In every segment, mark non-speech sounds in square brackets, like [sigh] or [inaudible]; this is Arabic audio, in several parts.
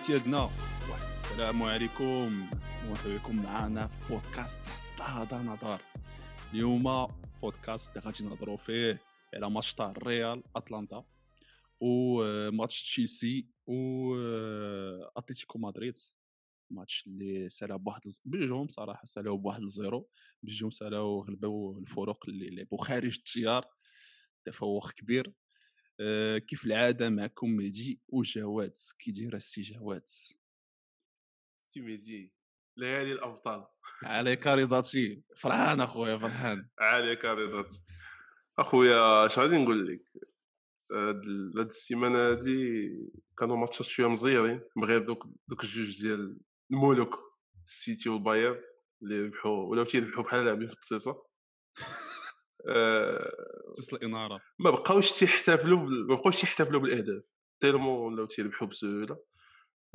سيداتنا واحد السلام عليكم. مرحبا بكم معنا في بودكاست هذا نظر اليوم بودكاست اللي غادي نهضروا فيه على ماتش تاع الريال اتلانتا وماتش تشيلسي و أتلتيكو مدريد. ماتش اللي سالا بواحد بجوجهم صراحة سالاو بواحد الزيرو بجوجهم سالاو غلبوا الفرق اللي لعبوا خارج الديار. تفوق كبير. أه كيف العادة معكم مهدي وجواد؟ كي داير السي جواد. سي ميزي ليالي الأبطال. عليك رضاتي. فرحان أخويا فرحان. عليك رضات أخويا اش غادي نقول لك؟ هاد هاد السيمانة هادي كانوا ماتشات شوية مزيرين بغير دوك دوك الجوج ديال الملوك السيتي والباير اللي ربحوا ولاو تيربحوا بحال لاعبين في التصيصه تصل الاناره ما بقاوش تيحتفلوا ما بقاوش تيحتفلوا بالأهداف. تيرمون ولاو تيربحوا بسهولة.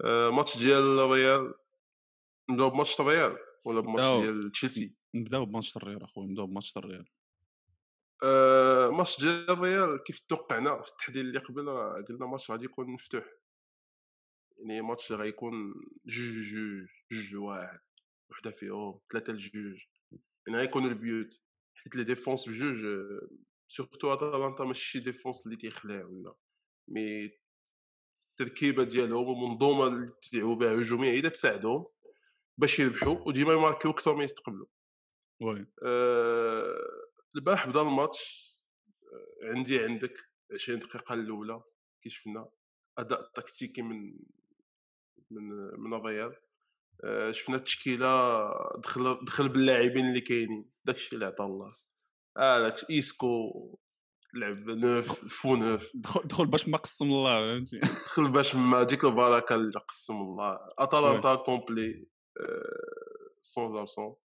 آه، ماتش ديال الريال نبداو بماتش الريال ولا بماتش. ديال تشيلسي؟ نبداو بماتش الريال أخويا نبداو بماتش الريال آه، ماتش ديال الريال كيف توقعنا؟ في التحليل اللي قبل قلنا ماتش غادي يكون مفتوح. يعني ماتش غيكون جوج جوج جوج واحد. وحدة فيهم ثلاثة لجوج. يعني غيكونوا البيوت. حيت les défenses بجوج surtout اتلانتا ماشي شي défense اللي تيخلع ولا. mais التركيبه ديالهم والمنظومه اللي تلعبوا بها هجومية هي اللي تساعدهم باش يربحوا وديما يماركيو أكثر ما يستقبلوا. oui. آه، البارح بدا الماتش آه، عندي عندك 20 دقيقة الأولى كي شفنا أداء تكتيكي من من من الريال. آه، شفنا التشكيلة دخل دخل باللاعبين اللي كاينين. داكشي اللي عطا الله. آه داك إيسكو لعب neuf faux neuf دخل دخل باش ما قسم الله فهمتي؟ [laughs] دخل باش ما ديك البركة اللي قسم الله. أتلانتا complet sans absent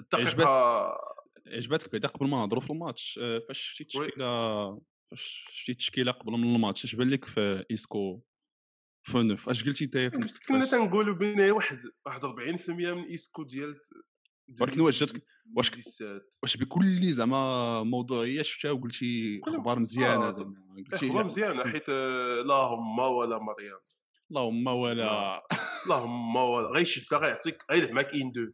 الدقيقه عجبتك؟ بعدا قبل ما نهضروا في الماتش آه، فاش شفتي. التشكيله فاش شفتي التشكيله قبل من الماتش اش بان لك في إيسكو فونوف اش قلتي انت في نفسك كنا تنقولوا بين واحد واحد 40% من إيسكو ديال ولكن واش جاتك- واش ك- 17 واش بكل زعما موضوعية شفتها وقلتي أخبار مزيانه آه، زعما قلتي أخبار مزيانه. حيت آه، لا هما ولا مريم اللهم ولا لا هما ولا غيشد غيعطيك غيلعب معاك إن دو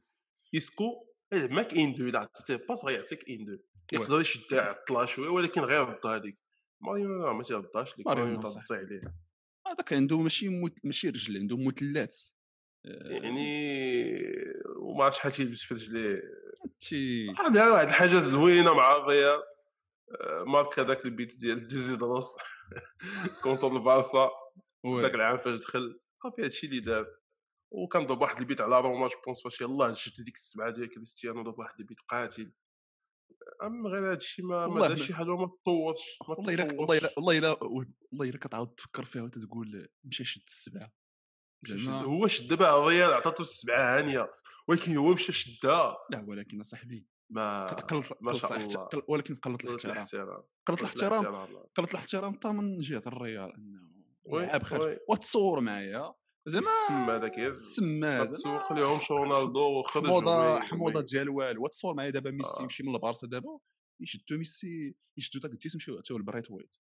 ايسكو غيلعب معاك إن دو الا عطيتيه باس غيعطيك إن دو يقدر يشدها يعطلها شوية ولكن غير ردها هذيك مريم ما تيردهاش لك مريم. تضي عليه هذاك عنده ماشي. ماشي رجل عنده مثلثات آه، يعني وما عرفتش شحال تيلبس في رجليه شي هذا واحد الحاجة زوينة مع الريال آه، مارك هذاك البيت ديال ديزيدروس [laughs] كونتر البارسا. ذاك العام فاش دخل. صافي هادشي اللي دار. وكنضرب واحد البيت على روما جو بونس فاش يلاه شد ديك السبعة ديال كريستيانو ضرب واحد البيت قاتل. أما غير هادشي ما ما دارش ما- شي حاجة وما تطورش ما والله الا والله الا والله الا كتعاود تفكر فيها وتتقول مشى شد السبعة. هو شد دابا الريال عطاتو السبعه هانيه ولكن هو مشى شدها. لا ولكن صاحبي ما قلت ما شاء الله. ولكن قلت الاحترام. قلت الاحترام قلت الاحترام حتى من جهة الريال إنه لعب. وتصور معايا. زعما السما هذاك يا السما ما تسوقليهمش رونالدو وخرج حموضة حموضة. ديال والو. وتصور معايا دابا ميسي آه. يمشي من البارسا دابا يشدو ميسي يشدو داك التيس يمشيو يعطيو البريت وايت.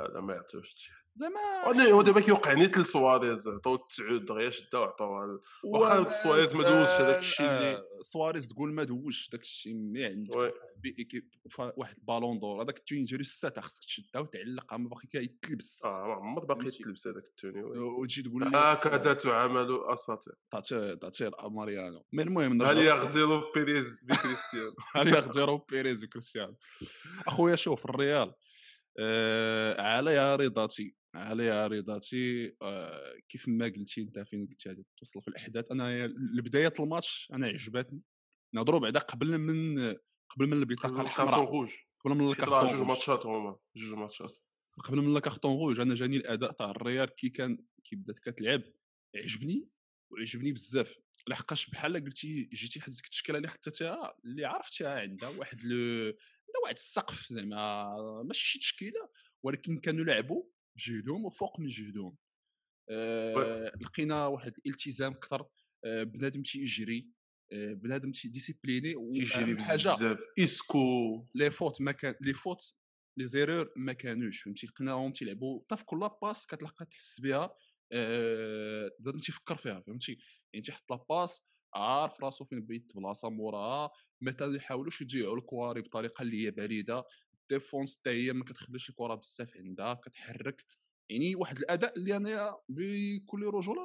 هذا ما يعطيوش زعما وأنا هو دابا كيوقع نيت لسواريز عطاو التسعود دغيا شدا وعطاوها واخا سواريز ما دوزش هذاك الشيء آه، اللي سواريز تقول ما دوزش داك الشيء عندك. صاحبي إيكيب فا- واحد البالون دور هذاك التوين جيري الساتا خصك تشدها وتعلقها ما باقي كيتلبس آه ما عمر باقي. يتلبس هذاك التوني. وتجي تقول لي هكذا تعامل أساطير. تعطي تعطي ماريانو. مي المهم [laughs] هل يغدر بيريز بكريستيانو هل ياخذ بيريز وكريستيانو أخويا شوف الريال. آه عليها رضاتي عليها رضاتي. آه كيف ما قلتي أنت فين كنت غادي توصل في الأحداث. أنا لبدايه الماتش أنا عجبتني. نهضروا بعدا قبل من قبل من البطاقة الحمراء. قبل من ال carton rouge. ماتشات هما جوج ماتشات. قبل من ال carton rouge أنا جاني الأداء تاع الريال كي كان كي بدات كتلعب عجبني وعجبني بزاف. لحقاش بحال قلتي جيتي حد ديك التشكيله اللي حطيتها اللي عرفتها عندها واحد عندها واحد السقف زعما ماشي شي تشكيله ولكن كانوا لعبوا بجهدهم وفوق من جهدهم. آه لقينا واحد الالتزام أكثر. آه بنادم تيجري آه بنادم تي discipliné تيجري بزاف. إسكو. les fautes ما كان les fautes les erreurs ما كانوش فهمتي؟ لقيناهم تيلعبوا في كل passe كتلقى تحس بها. آه، بدا تيفكر فيها فهمتي؟ يعني تيحط la passe عارف راسو فين بيت بلاصه موراها ما يحاولوش يضيعوا الكواري بطريقة اللي هي بعيده défense حتى هي ما كتخليش الكره بزاف عندها كتحرك. يعني واحد الأداء اللي أنا بكل رجوله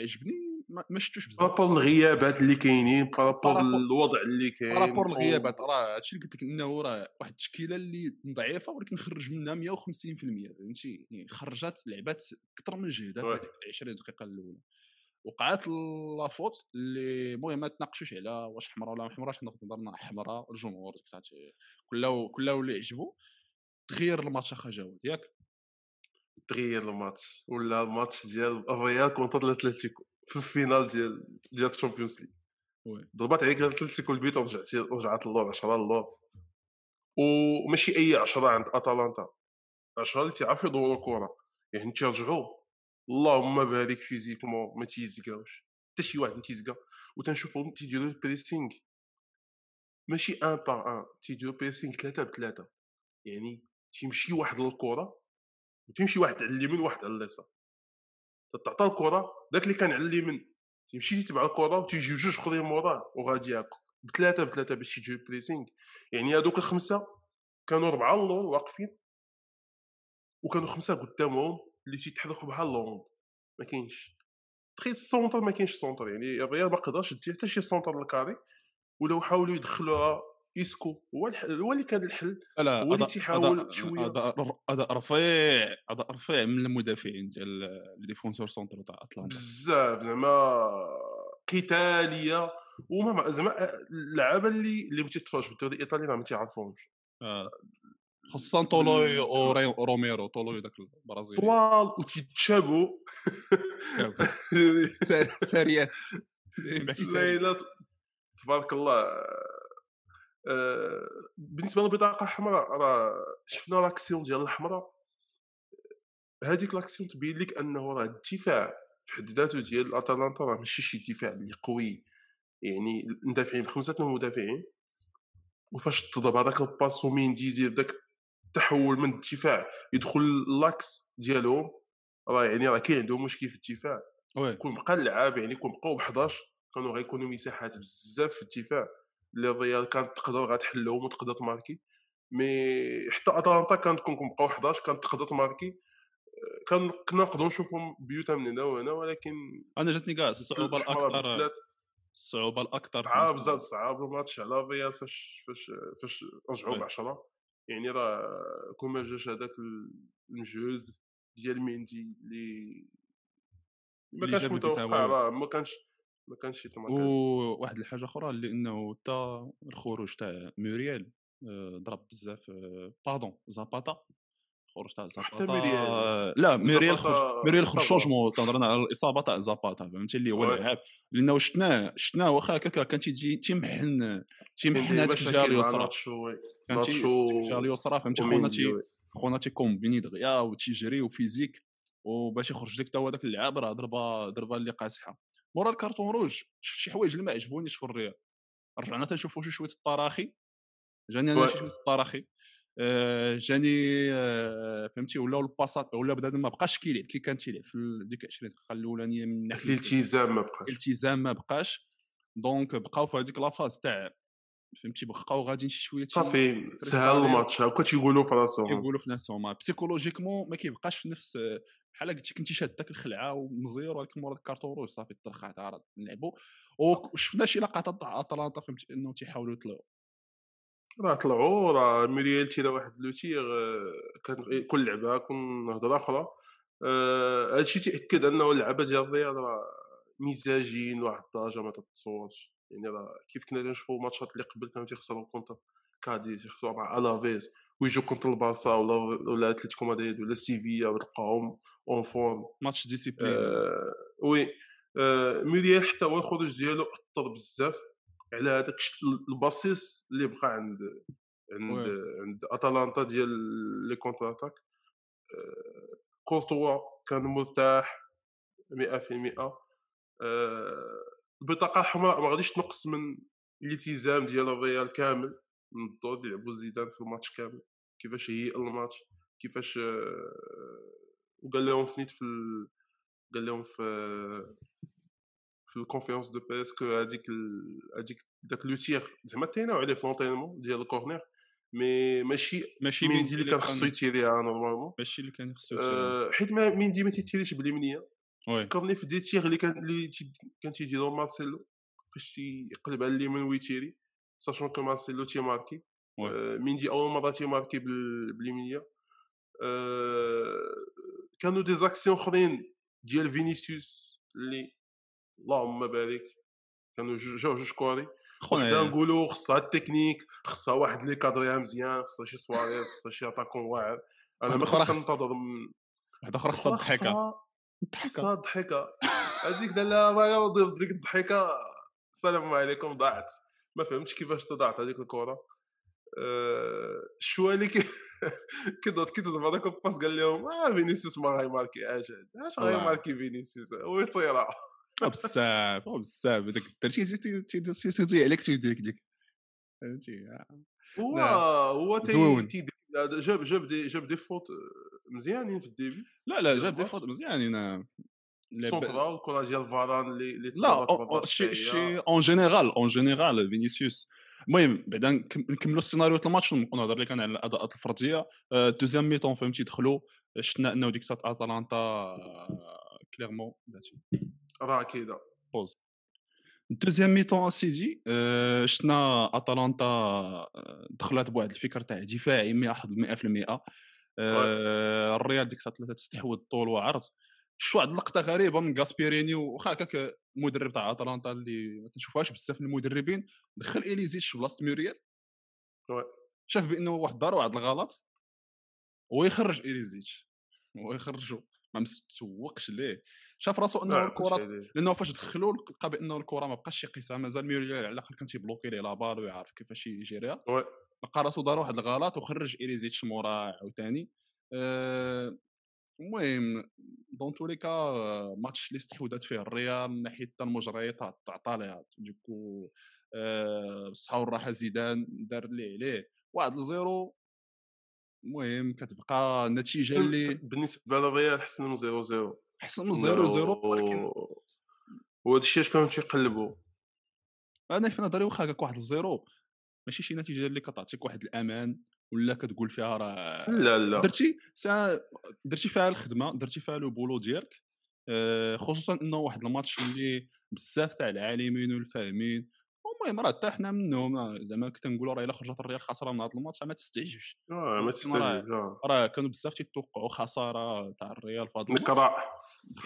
عجبني ما شفتوش بزاف. par rapport الغيابات اللي كاينين par rapport الوضع اللي كاين par rapport الغيابات راه هادشي اللي قلت لك إنه راه واحد التشكيلة اللي ضعيفة ولكن خرج منها 150% فهمتي؟ يعني خرجات لعبات أكثر من جهدها في هذيك 20 دقيقة الأولى. وقعت la faute اللي المهم ما تناقشوش على واش حمراء ولا ما حمراء حنا نظرنا حمراء الجمهور ديك الساعة كله اللي عجبو تغير الماتش أخا جواد ياك؟ تغير الماتش ولا الماتش ديال الريال contre الاتليتيكو في ال finale ديال ديال ال Champions League. ضربات عليك الاتليتيكو البيت ورجعت رجعت اللور 10 اللور وماشي أي 10 عند أتلانتا 10 اللي تيعرفوا يدوروا الكرة يعني تيرجعوا. اللهم بارك physiquement ما تيزكاوش حتى شي واحد ما تيزكا وتنشوفهم تيديروا ال pressing ماشي un par un تيديروا pressing ثلاثة بثلاثة. يعني تيمشي واحد للكرة وتمشي واحد على اليمين واحد على اليسار. تعطى الكرة داك اللي كان على اليمين. تمشي تتبع الكرة وتيجي جوج اخرين موراه وغادي ياك بثلاثة بثلاثة باش يجيو pressing يعني هذوك الخمسة كانوا ربعة اللور واقفين. وكانوا خمسة قدامهم اللي تيتحركوا بحال l'ONU ما كاينش. تخيل ال centre ما كاينش centre يعني الريال ما قدرش دير حتى شي centre للكاري ولو حاولوا يدخلوها يسكو. هو هو اللي كان الحل لا هو اللي تيحاول شوية. اداء رفيع اداء رفيع من المدافعين ديال ال défenseurs centraux تاع اتلانتا بزاف زعما قتالية وما زعما اللعابة اللي اللي ما تيتفرجش في الدوري الإيطالي ما تيعرفوهمش آه. خصوصا طولوي وروميرو طولوي ذاك البرازيلي. طوال وتيتشابوا [laughs] ساريات. [laughs] لا تبارك الله. آه، بالنسبة للبطاقة الحمراء راه شفنا l'action ديال الحمراء. هذيك l'action تبين لك أنه راه الدفاع في حد ذاته ديال أتلانتا راه ماشي شي دفاع اللي قوي. يعني المدافعين بخمسه المدافعين وفاش تضرب هذاك ال passe وميندي يدير داك التحول من الدفاع يدخل l'axe ديالهم راه يعني راه كاين عندهم مشكل في الدفاع. كون بقى اللعاب يعني كون بقاو ب 11 كانوا غيكونوا مساحات بزاف في الدفاع. اللي الريال كانت تقدر غتحلهم وتقدر تماركي. mais حتى أتلانتا كانت كون بقاو 11 كانت تقدر تماركي. كان كنا نقدروا نشوفهم بيوتا من هنا وهنا ولكن أنا جاتني كاع الصعوبة الأكثر. الصعوبة الأكثر صعاب زاد صعاب الماتش على الريال فاش فاش فاش رجعوا ب 10 يعني راه كون ما جاش هذاك المجهود ديال ميندي اللي ما كانش متوقع راه ما كانش ما كانش وواحد الحاجة أخرى اللي انه حتى الخروج تاع موريال آه، ضرب بزاف pardon آه، زاباتا خروج تاع زاباتا لا موريال خرج. موريال خرج changement تهضرنا على الإصابة تاع زاباتا فهمتي؟ اللي هو اللاعب لأنه شفناه شفناه واخا هكاك كان تيجي تيمحن تيمحن هذاك الجهة اليسرى. كان الجهة اليسرى فهمتي؟ خونا تي خونا تي combiner دغيا وتيجري و physique وباش يخرج لك تا هو ذاك اللعاب راه ضربه ضربة اللي قاصحه مورا ال carton rouge شفت شي حوايج اللي ما عجبونيش في الريال رجعنا تنشوفوا شي شوية الطراخي. جاني أنا شي شوية الطراخي. آه، جاني آه، فهمتي؟ ولاو الباسات ولا بدا ما بقاش كيلعب كي كان تيلعب في ديك 20 دقيقة الأولانية من ناحية الالتزام ما بقاش. الالتزام ما بقاش. donc بقاو في هذيك la phase تاع فهمتي؟ بقاو غاديين شي شوية صافي سهل الماتش هكا تيقولوا في راسهم. تيقولوا في نفسهم. psychologiquement ما كيبقاش في نفس بحال قلتي كنتي شاد داك الخلعة ومزير ولكن مورا ال carton rouge صافي ترخات عرض نلعبوا وشفنا شي لقطات تاع اتلانتا فهمتي؟ إنه تيحاولوا يطلعوا راه طلعوا راه mais ريال تيرا واحد لوتير آه، كان كل لعبة كون هضره آخرى. آه، هادشي تأكد أنه اللعبة ديال الريال راه مزاجين لواحد الدرجة ما تتصورش. يعني راه كيف كنا نشوفوا الماتشات اللي قبل كانوا تيخسروا contre كاديز يخسروا مع ألافيز ويجوا contre البارسا ولا ولا أتلتيكو مدريد ولا سيفيا وتلقاهم en forme match discipline. آه oui آه mais ريال حتى هو الخروج ديالو أثر بزاف. على هذاك ال passes اللي بقى عند عند oui. عند اتلانتا ديال les contre-attaques. آه كورتوا كان مرتاح 100% آه البطاقه الحمراء ما غاديش تنقص من الالتزام ديال الريال كامل. من الدور اللي لعبوا زيدان في الماتش كامل. كيفاش هي الماتش كيفاش آه، وقال لهم فنيت في قال لهم في في الكونفيرونس دو بيس كو هذيك هذيك داك لو تيغ زعما تيناو عليه في لونتينمون ديال الكورنير مي ماشي ماشي ميندي اللي كان خصو يتيريها نورمالمون ماشي اللي كان خصو أه حيت ما ميندي ما تيتيريش باليمنيه وي فكرني في دي تيغ اللي كان اللي كان تيديرو مارسيلو فاش تيقلب على اليمين ويتيري sachant que مارسيلو تي marquer أه ميندي اول مره تي marquer باليمنيه أه كانوا des actions اخرين ديال فينيسيوس اللي اللهم بارك. كانوا جوج جوج كوري. وحده نقولوا خصها التكنيك خصها واحد اللي cadrer ها مزيان خصها شي سواريز خصها شي attaquant واعر. أنا ما كنتش كنتظر من واحد أخرى خصها الضحكة. خصها الضحكة. هذيك لا ما ديك الضحكة. السلام عليكم. ضاعت. ما فهمتش كيفاش ضاعت هذيك الكره شو اللي كنت [laughs] كنت هذاك الباس قال لهم آه فينيسيوس ما غيماركي أجل اش غيماركي فينيسيوس؟ هو بزاف بزاف داك الدرتي تيزي عليك تيدير ديك فهمتي هو هو تي جاب جاب دي جاب دي فوت مزيانين في الديبي لا لا جاب دي فوت مزيانين سونترا الكره ديال فاران اللي اللي لا شي شي اون جينيرال اون جينيرال فينيسيوس المهم بعدا نكملوا السيناريو الماتش نهضر لك أنا على الاداءات الفرديه دوزيام ميتون فهمتي دخلوا شفنا انه ديك الساعة اتلانتا كليرمون راه كذا بوز. دوزيام ميتون سيدي شفنا اتلانتا دخلت بواحد الفكر تاع دفاعي 100% الريال ديك الساعة ثلاثة تستحوذ طول وعرض. شفت واحد اللقطه غريبة من غاسبيريني واخا هكاك المدرب تاع اتلانتا اللي ما كنشوفهاش بزاف المدربين. دخل إليزيتش في بلاصه ميوريال. شاف بأنه واحد دار واحد الغلط ويخرج إليزيتش. ويخرجو. ما مسوقش ليه. شاف راسو إنه الكرة لأنه فاش دخلوا لقى بانه الكرة ما بقاش يقيسها مازال ميوريال على الأقل كان تي bloquer ليه la balle ويعرف كيفاش ي gérer ها. لقى راسو دار واحد الغلط وخرج إيليتشيتش مورا عاوتاني. أه المهم dans tous les cas ماتش اللي استحوذت فيه الريال من ناحية المجريات عطى ليها. du coup بصحة والراحه زيدان دار اللي عليه واحد لزيرو المهم كتبقى النتيجة اللي بالنسبة للريال حسن من زيرو زيرو. احسن من زيرو زيرو ولكن وهذا الشيء اش كانوا تيقلبوا؟ أنا في نظري واخا هكاك واحد الزيرو ماشي شي نتيجة اللي كتعطيك واحد الأمان ولا كتقول فيها راه لا لا. درتي سا درتي فيها الخدمة درتي فيها le boulot ديالك آه، خصوصا إنه واحد الماتش اللي بزاف تاع العالمين والفاهمين المهم راه حتى حنا منهم زعما كنت نقولوا راه الا خرجت الريال خساره من هذا الماتش ما تستعجبش. آه ما تستعجبش آه. راه كانوا بزاف تيتوقعوا خسارة تاع الريال في هذا نكراء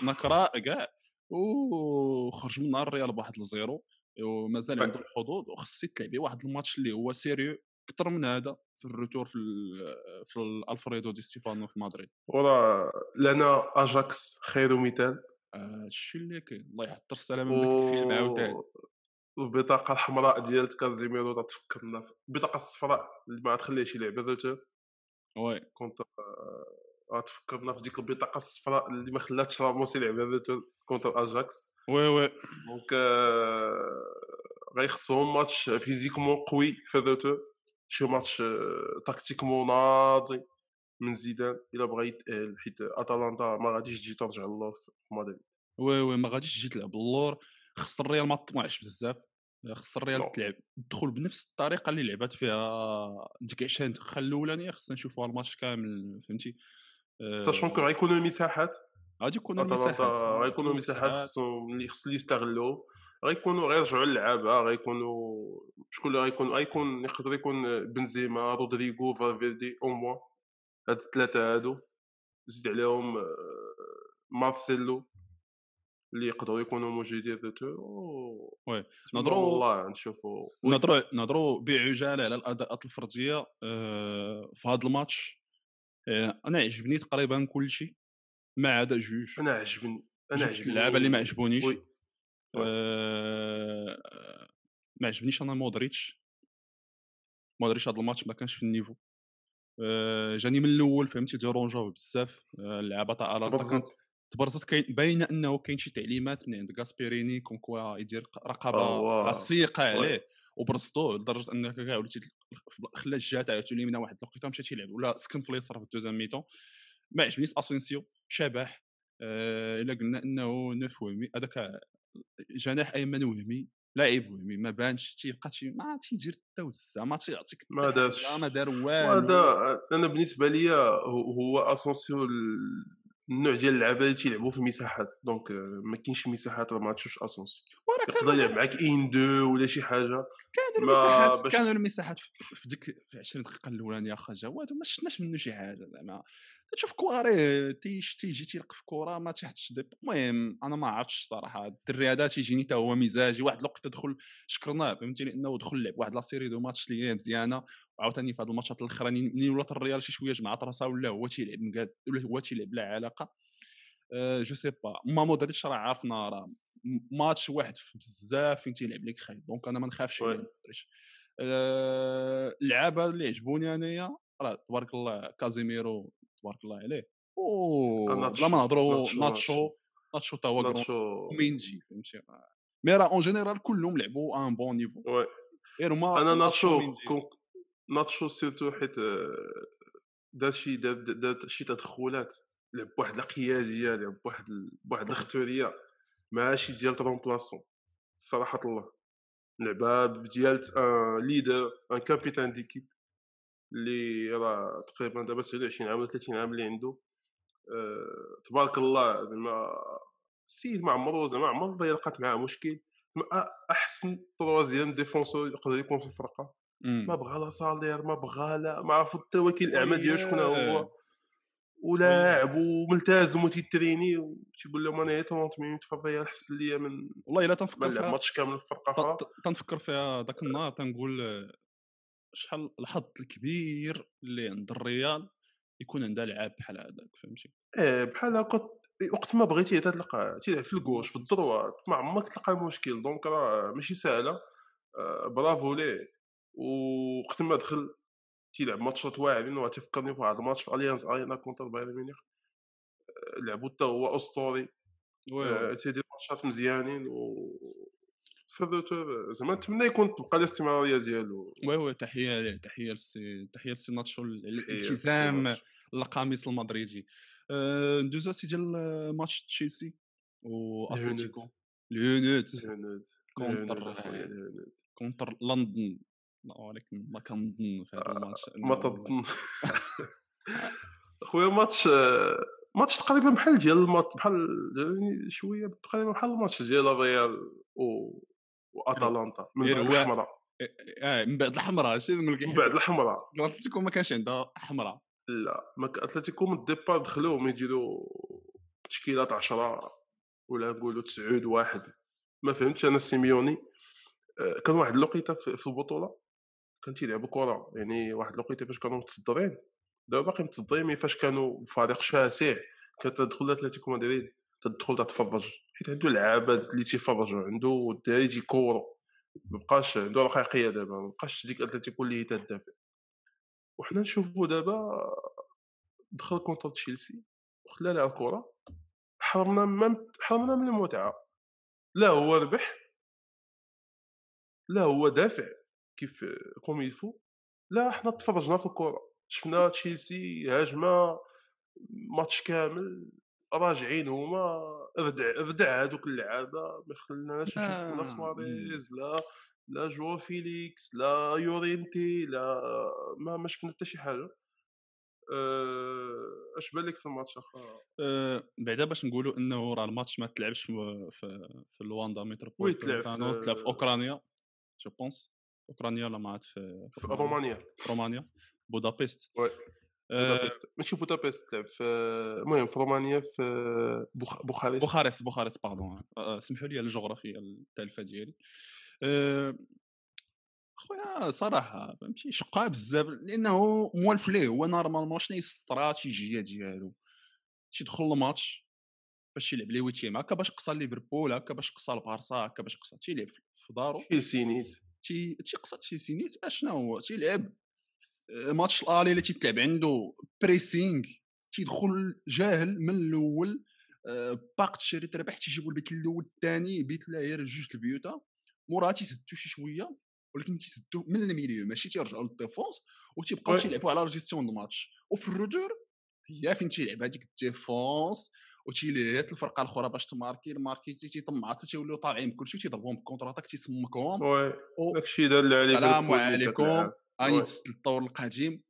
نكراء كاع. وخرج من الريال بواحد الزيرو ومازال عنده الحظوظ وخص يتلعب واحد الماتش اللي هو sérieux أكثر من هذا في ال retour في في الألفريدو دي ستيفانو في مدريد. وراه لنا أجاكس خير مثال هادشي اللي كاين؟ الله يحضر السلامة من داك الفيلم عاوتاني البطاقه الحمراء ديال كازيميرو تفكرنا البطاقه الصفراء اللي ما تخليهش يلعب الروتور oui. كنت تفكرنا في ديك البطاقة الصفراء اللي ما خلاتش راموس يلعب ال retour contre أجاكس. oui oui. donc غيخصهم ماتش physiquement قوي في ال retour شي ماتش tactiquement ناضي من زيدان. إلا بغى يتاهل حيت اتلانتا ما غاديش تجي ترجع للور في مدريد. oui oui ما غاديش تجي تلعب اللور خص الريال ما تطمعش بزاف خص الريال تلعب تدخل بنفس الطريقة اللي لعبات فيها ديك 20 دقيقه الأولانية خصنا نشوفوا الماتش كامل فهمتي؟ sachant que غيكونوا المساحات؟ غادي يكونوا المساحات غيكونوا المساحات خصهم اللي خص يستغلوا غيكونوا غيرجعوا للعابه غيكونوا شكون اللي غيكون غيكون يقدر يكون بنزيما رودريغو فالفيردي أو موا هاد الثلاثة هادو زيد عليهم آه، مارسيلو. اللي يقدروا يكونوا موجودين retour oui. نهضروا والله نشوفوا نهضروا نهضروا بعجاله على الأداءات الفردية آه، في هذا الماتش. آه، أنا عجبني تقريبا كل شيء ما عدا جوج. أنا عجبني أنا عجبني. اللعابه اللي ما عجبونيش. ما عجبنيش أنا مودريتش. مودريتش هذا الماتش ما كانش في ال niveau. جاني من الأول فهمتي ديرونجاو بزاف. اللعابه تاع أتلانتا تبرزت كاين باينه أنه كاين شي تعليمات من عند غاسبيريني كون كوا يدير رقابة عصيقه عليه وبرزتوه لدرجة أنك كاع وليتي خلى الجهه تاعو اليمين واحد الوقيته مشى تيلعب ولا سكن في اليسار في الدوزيام ميتون ما عجبنيش اسينسيو شبح آه، إلا قلنا أنه نوف وهمي هذاك جناح أيمن وهمي لاعب وهمي ما بانش تيبقى تي ما تيدير حتى وزة ما تيعطيك ما دارش. ما دار والو. وهذا أنا بالنسبة لي هو هو أسونسيو النوع ديال اللعابه اللي تيلعبوا في المساحات. دونك آه، ما كاينش مساحات راه ما تشوفش وراه يقدر يلعب معاك إن دو ولا شي حاجة. كانوا المساحات باش- كانوا المساحات في- ديك في 20 دقيقة الأولانية اخا جواد وما شفناش منه شي حاجة زعما. تشوف كواري تيش تيجي تيلقى في كره ما تيحطش ديب المهم أنا ما عرفتش الصراحة. الدري هذا تيجيني حتى هو مزاجي واحد الوقت دخل شكرناه فهمتي لأنه دخل لعب. واحد لا سيري دو ماتش اللي هي مزيانة. وعاوتاني في هاد الماتشات الاخرانيين منين ولات الريال شي شوية جمعت راسها ولا هو تيلعب مقاد ولا هو تيلعب بلا علاقة. أه je sais pas. ما مودريتش راه عارفنا راه. ماتش واحد في بزاف فين تيلعب لك خايب. donc أنا ما نخافش على oui. مودريتش أه اللعابه اللي عجبوني أنايا راه تبارك الله كازيميرو تبارك الله عليه. أو بلا ما نهضروا ناتشو، ناتشو تا هو ومينجي فهمتي؟ mais راه en général كلهم لعبوا un bon niveau oui غير هما أنا ناتشو ناتشو surtout حيت آه، دار شي دار شي تدخلات لعب بواحد القياديه لعب بواحد بواحد l'autorité ماشي ديال remplaçant صراحة الله. لعبة ديال un leader un capitaine d'équipe اللي راه تقريبا دابا 29 عام ولا 30 عام اللي عنده. آه، تبارك الله زعما السيد ما عمرو زعما عمر لقات معاه مشكل. أحسن troisième défenseur يقدر يكون في الفرقة. ما بغى لا salaire ما بغى لا ما عرفوا حتى وكيل الاعمال ديالو شكون. هو. ولاعب وملتزم وتيتريني وتيقول لهم أنا 30 minutes في الريال احسن ليا من والله إلا تنفكر فيها ماتش كامل في فرقه أخرى ت- تنفكر فيها ذاك النهار تنقول شحال الحظ الكبير اللي عند الريال يكون عندها لعاب بحال هذاك فهمتي؟ إيه بحال هكا وقت ما بغيتي تلقى تلعب في ال gauche في ال droite ما عمرك تلقى المشكل donc راه ماشي سهلة. آه، برافو ليه وقت ما دخل تيلعب ماتشات واعرين وتفكرني بواحد الماتش في اليانز ارينا contre بايرن ميونخ لعبو حتى هو أسطوري. آه، تيدير ماتشات مزيانين و زعما نتمنى يكون تبقى الاستمرارية ديالو. oui oui تحية ليه تحية لسي تحية لسي ناتشو الالتزام للسي القميص المدريدي. آه، ندوزو سي ديال آه، ماتش تشيلسي واتلتيكو اليونيت الهنود كونتر. كونتر لندن. ولكن ما كنظن في هذا الماتش. ما تظن. [laughs] خويا ماتش ماتش تقريبا بحال ديال الماتش بحال يعني شوية تقريبا بحال الماتش ديال الريال و واتلانتا من غير بعد الحمراء. آه من بعد الحمراء. شنو نقول لك؟ من بعد الحمراء. [laughs] اتلتيكو ما كانش عندها حمراء. لا ما اتلتيكو من ال départ دخلوا ما يديروا تشكيلات 10 ولا نقولوا 9 واحد. ما فهمتش أنا سيميوني آه، كان واحد الوقيته في البطولة. كان تيلعبوا كرة. يعني واحد الوقيته فاش كانوا متصدرين. دابا باقي متصدرين فاش كانوا فريق شاسع. كانت تدخل أتلتيكو مدريد تدخل تتفرج. حيت عنده لعابه اللي تيفرجوا عنده الدراري تيكوروا مبقاش عنده رقيقية دابا مبقاش ديك أتلتيكو اللي هي تدافع وحنا نشوفوا دابا دخل كونتر تشيلسي وخلى لها الكرة. حرمنا من حرمنا من المتعة. لا هو ربح. لا هو دافع كيف كوم يلفو لا حنا تفرجنا في الكرة. شفنا تشيلسي هاجمة ماتش كامل. راجعين هما ردع ردع هذوك اللعابة ما خلناش نشوفوا لا آه، سواريز لا لا جواو فيليكس لا يورينتي لا ما ما شفنا حتى شي حاجة. أه، اش بالك في الماتش أخا؟ آه، بعدا باش نقولوا إنه راه الماتش ما تلعبش في في, في الواندا oui تلعب في- تلعب في أوكرانيا je pense. أوكرانيا ولا ما عاد في في رومانيا. رومانيا. بودابست. oui. آه، بودابست. ماشي بودابست في المهم في رومانيا في بوخ... بوخارست. بوخارست بوخارست باردون آه، سمحوا لي الجغرافيا التالفة ديالي. آه، خويا صراحة فهمتي شقها بزاف لأنه موالف ليه. هو نورمالمون شنو هي الاستراتيجية ديالو؟ تيدخل الماتش باش يلعب لي ويتيام هكا باش قصى ليفربول هكا باش قصى البارسا هكا باش قصى تيلعب في- دارو. تشيلسي نيت تي تيقصى تشيلسي نيت اشنا هو؟ تيلعب آه، ماتش الالي اللي تيتلعب عنده بريسينغ تيدخل جاهل من الأول آه، باق تشري تربح تيجيبوا البيت الأول الثاني بيت لا غير جوج البيوتا موراها تيسدو شي شوية ولكن تيسدو من الميليو ماشي تيرجعوا للديفونس وتيبقاو. تيلعبوا على جيستيون دو ماتش وفي الروتور هي فين تيلعب هذيك الديفونس وتيليات الفرقة الأخرى باش تماركي الماركي تيطمع حتى تيوليو طالعين بكلشي تيضربوهم بكونتراتاك تيسمكهم وي داكشي دار اللي عليه السلام عليكم. اني دزت للطور القديم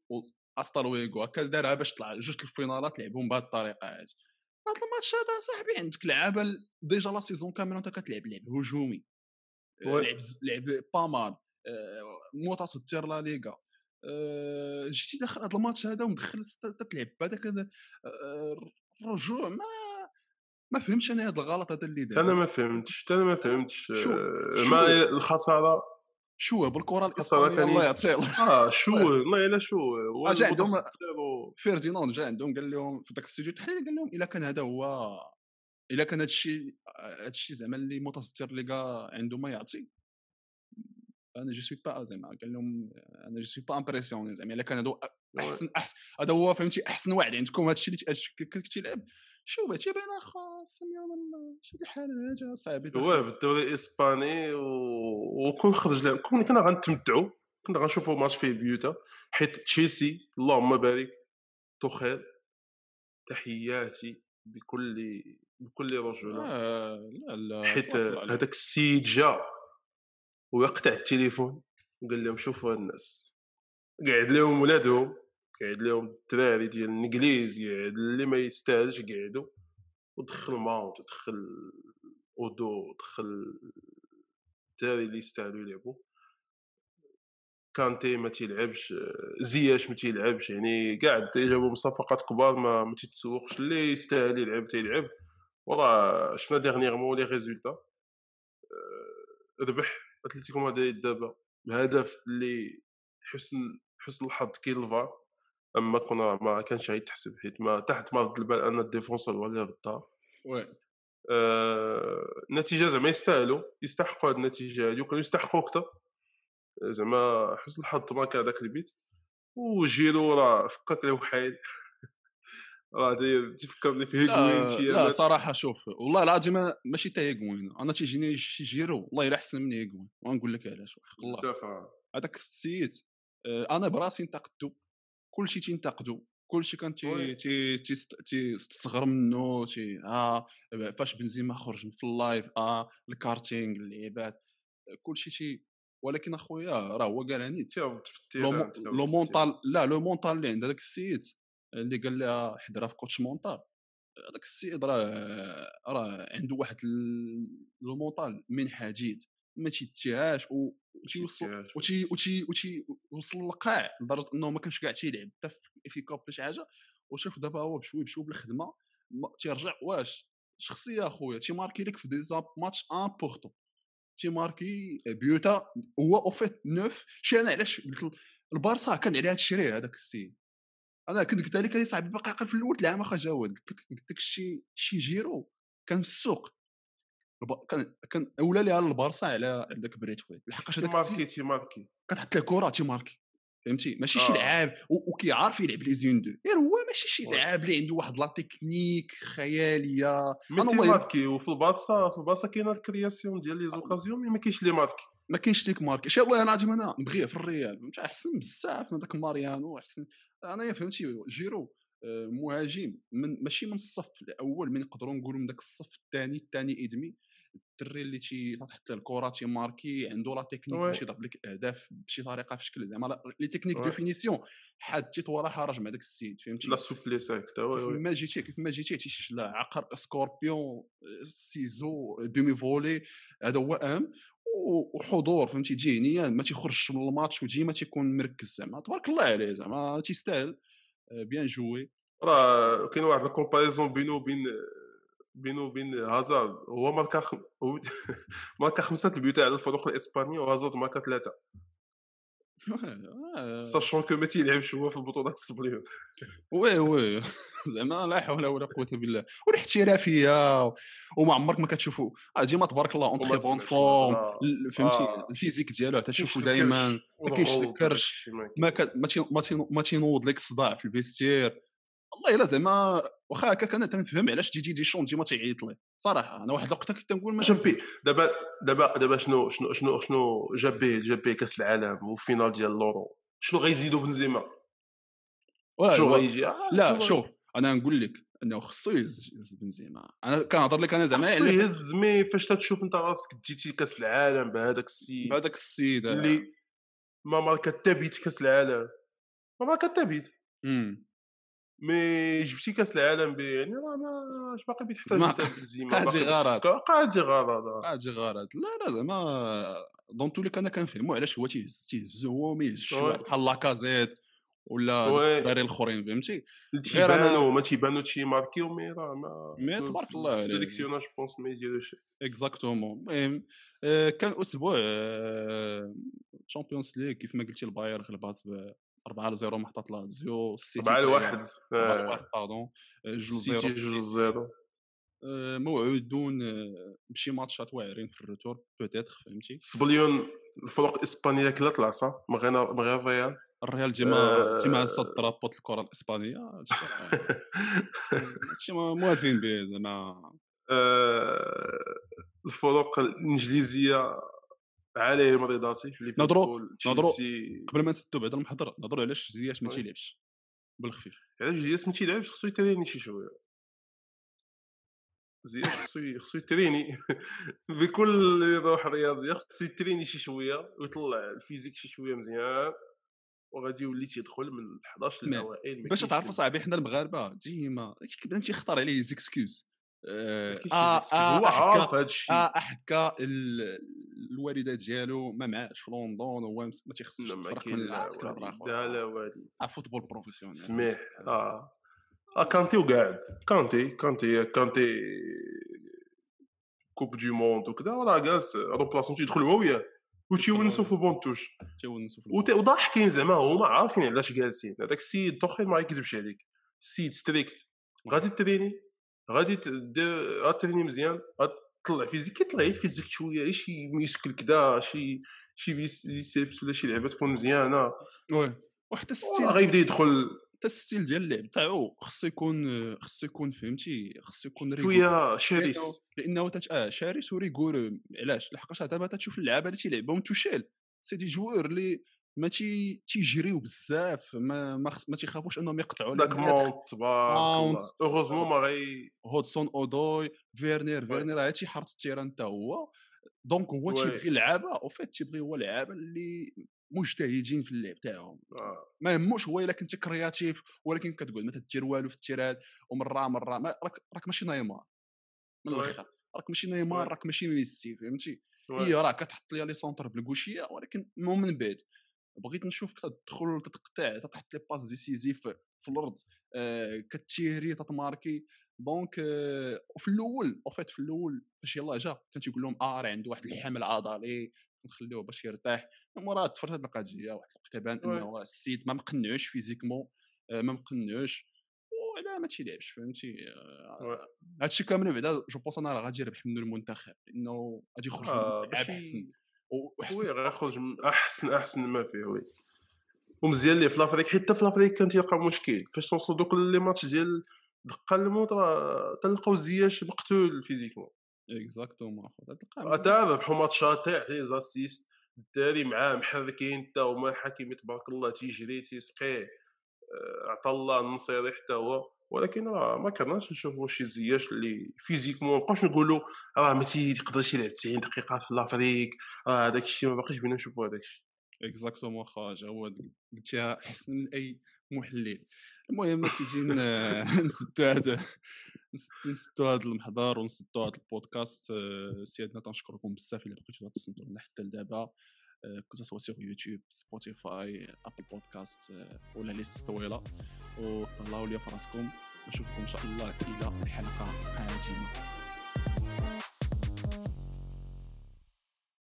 واستر ويغو هكا دارها باش طلع جوج الفينالات لعبهم بهذه الطريقة هذه هاد الماتش هذا صاحبي عندك لعابه ديجا لا سيزون كامله انت كتلعب لعب هجومي آه،. لعب لعب با مال آه، متصدر لا ليغا آه، جيتي داخل هذا الماتش هذا ومدخل تتلعب بهذاك ال- الرجوع ما ما فهمتش أنا هذا الغلط هذا اللي أنا دار ما فهمتش أنا ما فهمتش شو- شو- ما الخسارة [laughs] شو بالكره الإسبانية. الله يعطيه آه شو والله إلا شو هو أجا عندهم- فيرديناند جا عندهم قال لهم في ذاك الاستوديو التحليلي قال لهم إلا كان هذا هو إلا كان هذا الشيء هذا الشيء زعما اللي متصدر الليغا عنده ما يعطي. أنا جو سوي با زعما قال لهم أنا جو سوي با امبرسيوني زعما إلا كان هذا أحسن أحسن هذا هو فهمتي أحسن واحد عندكم هذا الشيء اللي كنت تلعب شو بغيتي بان اخا سميون شي الحال هذا صاحبي هو بالدوري الإسباني و- وكون خرج لهم. كون كنا غنتمتعوا كنا غنشوفوا ماتش فيه بيوتا. حيت تشيلسي اللهم بارك. توخيل. تحياتي بكل بكل رجولة. آه لا لا حيت. هذاك السيد جا ويقطع التليفون. وقال لهم شوفوا الناس. قاعد لهم ولادهم. قاعد لهم الدراري ديال الإنجليز قاعد اللي ما يستاهلش قاعدوا ودخل ماونت ودخل أودوي ودخل الدراري اللي يستاهلوا يلعبوا كانتي ما تيلعبش زياش ما تيلعبش يعني كاع جابوا صفقات كبار ما ما تيتسوقش اللي يستاهل يلعب تيلعب. وراه شفنا dernièrement les résultats. آه، ربح أتلتيكو مدريد دابا. بهدف اللي حسن حسن الحظ كاين الفار. أما كنا ما كانش غيتحسب حيت ما تحت ما رد البال أن ال défenseur هو اللي ردها oui. آه، النتيجة زعما يستاهلوا يستحقوا هذه النتيجة هذه وكانوا يستحقوا أكثر زعما حسن الحظ ماركا هذاك البيت. وجيرو راه فكرت له وحيد. [laughs] راه تفكرني في هيغوين لا, شي لا. صراحة شوف والله العظيم ماشي تا هيغوين أنا تيجيني شي جيرو والله إلا أحسن من هيغوين ونقول لك علاش وحق الله. بزاف آه. هذاك السيد آه، أنا براسي انتقدو كلشي تينتقدو كلشي كان تي تيستصغر منه تي آه فاش بنزيما خرج في اللايف آه الكارتينغ اللعيبات كلشي تي ولكن أخويا راه هو قال في لو مونطال لا لو مونطال اللي عند هذاك السيد اللي قال لها حضرها في كوتش مونطال هذاك السيد راه راه عنده واحد لو مونطال من حديد. ما تيتيهاش و- وتيوصل. وتي للقاع لدرجة إنه ما كانش كاع تيلعب حتى في- كوب ولا شي حاجة. وشوف دابا هو بشوي بشوي بالخدمة تيرجع واش شخصية أخويا تيماركي لك في دي زاب ماتش امبورطون تيماركي بيوتا هو أو فيت نوف شي أنا علاش قلت البارسا كان عليها تشريه هذاك السيد. أنا كنت قلت لك صاحبي باقي عاقل في الأول العام أخا جواد قلت لك قلت لك شي شي جيرو كان في السوق. كان كان اولى ليها البارسا على ذاك بريتويت لحقاش هذاك السيد تيماركي كتحط له كرة تيماركي فهمتي؟ ماشي شي آه. لعاب وكيعرف يلعب les un-deux. غير هو ماشي شي. لعاب اللي عنده واحد la technique خيالية. mais تيماركي وفي البارسا في البارسا كاينة ال création ديال les occasions mais ما كاينش لي ماركي. ما كاينش ديك ماركي. شي والله العظيم أنا نبغيه في الريال فهمتي أحسن بزاف من داك ماريانو أحسن. انايا فهمتي جيرو آه، مهاجم من ماشي من الصف الأول من نقدروا نقولوا من داك الصف الثاني الثاني et demi. الدري اللي تي تحط له الكره تيماركي عنده la technique. باش يضرب لك أهداف بشي طريقة في شكل زعما les techniques de. finition حادتي طوال حرج مع داك السيد فهمتي؟ la souplesse oui كيف ما جيتي كيف ما جيتي تيشيش لا عقر scorpion ciseau demi-volée هذا هو أهم وحضور فهمتي؟ ذهنيا ما تيخرجش من الماتش وديما تيكون مركز زعما. تبارك الله عليه زعما تيستاهل آه، bien joué راه كاين واحد ال comparaison بينه وبين بينه وبين هازارد هو ماركا خم... [laughs] ماركا خمسة البيوت على الفرق الإسبانية وهازارد ماركا ثلاثة. sachant que ما تيلعبش هو في البطولات الصبليون oui oui زعما لا حول ولا قوة بالله. والاحترافيه و- وما عمرك ما كتشوفوا آه، ديما تبارك الله en très bonne forme فهمتي؟ آه. ال physique ديالو تشوفو دائما ما وداكشي ما ما تينوض لك الصداع في ال vestiaire والله إلا زعما واخا هكا كان تنفهم علاش ديديي ديشان ديما تيعيط ليه صراحة أنا واحد الوقت كنت نقول ما جاب بيه دابا دابا دابا شنو شنو شنو شنو جاب به جاب به كأس العالم و finale ديال l'Euro شنو غيزيدوا بنزيما؟ ولا شنو غيجي؟ آه، لا شوف أنا نقول لك أنه خصو يهز بنزيما. أنا كنهضر لك أنا زعما خصو يهز mais فاش تتشوف أنت راسك ديتي كأس العالم بهذاك السيد. بهذاك السيد آه، اللي ما ماركا حتى بيت كأس العالم. ما ماركا حتى بيت. mais جبتي كاس العالم ب يعني راه ما اش باقي بتحتاج ما- انت [laughs] بنزيما غلط. بتفكر. قاعد غلط أجي غلط لا لا زعما dans tous les أنا كنفهمو علاش هو تيهز تيهز هو ما يهزش بحال لاكازيت ولا. الدراري الأخرين فهمتي تيبانو ما تيبانو تشي ماركيو mais راه ما mais تبارك الله عليه. ال sélection je pense ما يديروش exactement المهم آه، كان أسبوع Champions League كيف ما قلتي الباير غلبات 4 ل 0 محطات لازيو السيتي 4 لواحد 4 آه، لواحد باردون جوج السيتي زيرو جوج زيرو. آه، موعودون بشي ماتشات واعرين في ال retour peut-être فهمتي؟ سبليون الفرق الاسبانيه كلها طلع صح؟ من غير من غير الريال؟ الريال ديما آه. ديما هز ال drapeau ت الكرة الإسبانية هادشي [laughs] موافقين به زعما. آه، الفرق الإنجليزية عليهم نهضروا- ليفربول نهضروا- تشيلسي قبل ما نسدو بعد المحضر نهضروا علاش زياش ما. تيلعبش؟ بالخفيف. علاش زياش ما تيلعبش؟ خصو يتريني شي شوية. زياش خصو خصو يتريني. [laughs] بكل روح رياضيه خصو يتريني شي شوية ويطلع ال physique شي شوية مزيان وغادي يولي تيدخل من 11 mais- الاوائل باش تعرف اللي- صاحبي حنا المغاربة ديما كيبدا تيختار عليه les excuses آه كاينش آه excuse. هو عارف هذا الشيء. آه احكا ال- الوالدة ديالو ما معاش في لندن هو ما ما تفرق من لا. لا آه، football professionnel. سميح. آه. آه. كانتي وقاعد. كانتي كانتي كانتي coupe du monde وكذا راه جالس remplaçant تيدخل هو وياه. وتيونسوا في في وت- وضاحكين زعما هما عارفين علاش جالسين. هذاك السيد دخل ما يكذبش عليك. السيد strict غادي تريني؟ غادي دير غاتريني مزيان غتطلع physique كيطلع physique شوية شي muscle كدا شي شي bis- biceps ولا شي لعبة تكون مزيانة. oui وحتى ال style غيبدا يدخل. حتى ال style ديال اللعب تاعو خصو يكون خصو يكون فهمتي خصو يكون شوية شرس. لأنه تت... آه شرس و rigueur علاش؟ لحقاش دابا تشوف اللعابة اللي تيلعبهم توشيل c'est des joueurs اللي ما تي تيجريو بزاف ما ما, خ... ما تيخافوش أنهم يقطعوا داك. مونت تبارك. heureusement ما غي هودسون اودوي فيرنير. فيرنير شي حارت التيران حتى هو donc هو. تيبغي لعابة en fait تيبغي هو لعابة اللي مجتهدين في اللعب تاعهم آه. ما يهموش هو إلا كنت créatif ولكن كتقعد ما تدير والو في التيران ومرة مرة ما راك راك ماشي نيمار من. الآخر راك ماشي نيمار. راك ماشي ميسي فهمتي. هي راه كتحط لي les centres بالكوشية ولكن مو من بعد بغيت نشوفك تدخل تتقطع تحط les passes décisives في الأرض آه كتيري تتماركي. donc آه وفي الأول en fait في الأول فاش يلاه جا كان تيقول لهم آه راه عنده واحد الحمل عضلي نخليوه باش يرتاح. مورا تفرشت هاد القضية واحد الوقت بان. انه السيد ما مقنعوش physiquement آه ما مقنعوش. وعلاه ما تيلعبش فهمتي. آه هادشي كامل بعدا je pense أنا راه غادي يربح منه المنتخب لأنه غادي يخرج آه، أحسن. وي غيخرج من احسن أحسن ما فيه oui. ومزيان ليه في l'Afrique حتى في l'Afrique كان تيلقى مشكل. فاش توصلوا دوك les matchs ديال دقة الموت راه تلقاو زياش مقتول physiquement. exactement اخويا تا ربحوا ماتشات تاع les assists الدراري معاه محركين حتى هما الحكيمي تبارك الله تيجري تيسقيه آه، عطا الله النصيري حتى هو. ولكن راه ما كرهناش نشوفوا شي زياش اللي physiquement مابقاوش نقولوا راه ما تيقدرش يلعب 90 دقيقة في l'Afrique راه هذاك الشيء ما باقيش بينا نشوفوا هذاك الشيء. exactement خرج هو قلتيها أحسن من أي محلل. المهم سيدي نسدو [laughs] هذا نسدو هذا المحضر ونسدو هذا البودكاست. آه، سيادنا تنشكركم بزاف الا بقيتو تسنتو لنا حتى لدابا. que ce soit sur YouTube Spotify Apple Podcast ولا ليست طويلة. وتهلاو ليا في راسكم نشوفكم إن شاء الله إلى الحلقة القادمة.